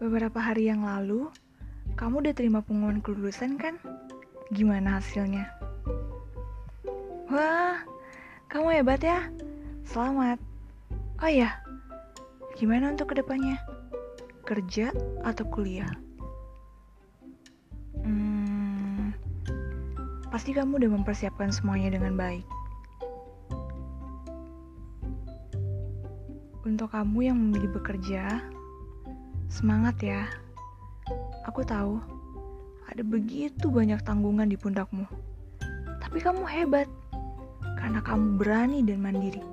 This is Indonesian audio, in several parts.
Beberapa hari yang lalu, kamu udah terima pengumuman kelulusan kan? Gimana hasilnya? Wah, kamu hebat ya. Selamat. Oh iya, gimana untuk ke depannya? Kerja atau kuliah? Hmm, pasti kamu udah mempersiapkan semuanya dengan baik. Untuk kamu yang memilih bekerja, semangat ya. Aku tahu ada begitu banyak tanggungan di pundakmu. Tapi kamu hebat karena kamu berani dan mandiri.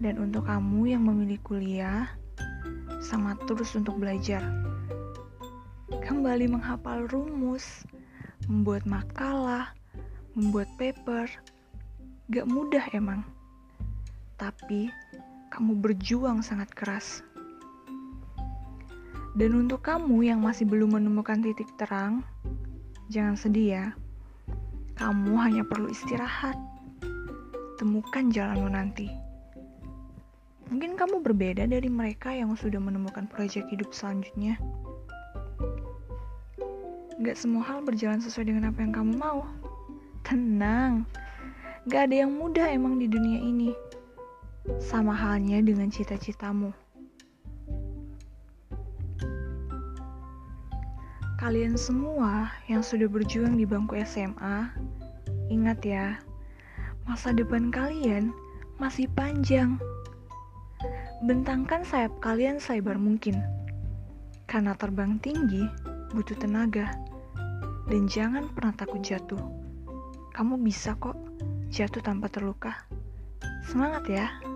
Dan untuk kamu yang memilih kuliah, semangat terus untuk belajar. Kembali menghafal rumus, membuat makalah, membuat paper. Gak mudah emang. Tapi kamu berjuang sangat keras. Dan untuk kamu yang masih belum menemukan titik terang, jangan sedih ya. Kamu hanya perlu istirahat. Temukan jalanmu nanti. Mungkin kamu berbeda dari mereka yang sudah menemukan proyek hidup selanjutnya. Gak semua hal berjalan sesuai dengan apa yang kamu mau. Tenang, gak ada yang mudah emang di dunia ini. Sama halnya dengan cita-citamu. Kalian semua yang sudah berjuang di bangku SMA, ingat ya, masa depan kalian masih panjang. Bentangkan sayap kalian selebar mungkin, karena terbang tinggi butuh tenaga, dan jangan pernah takut jatuh. Kamu bisa kok jatuh tanpa terluka. Semangat ya!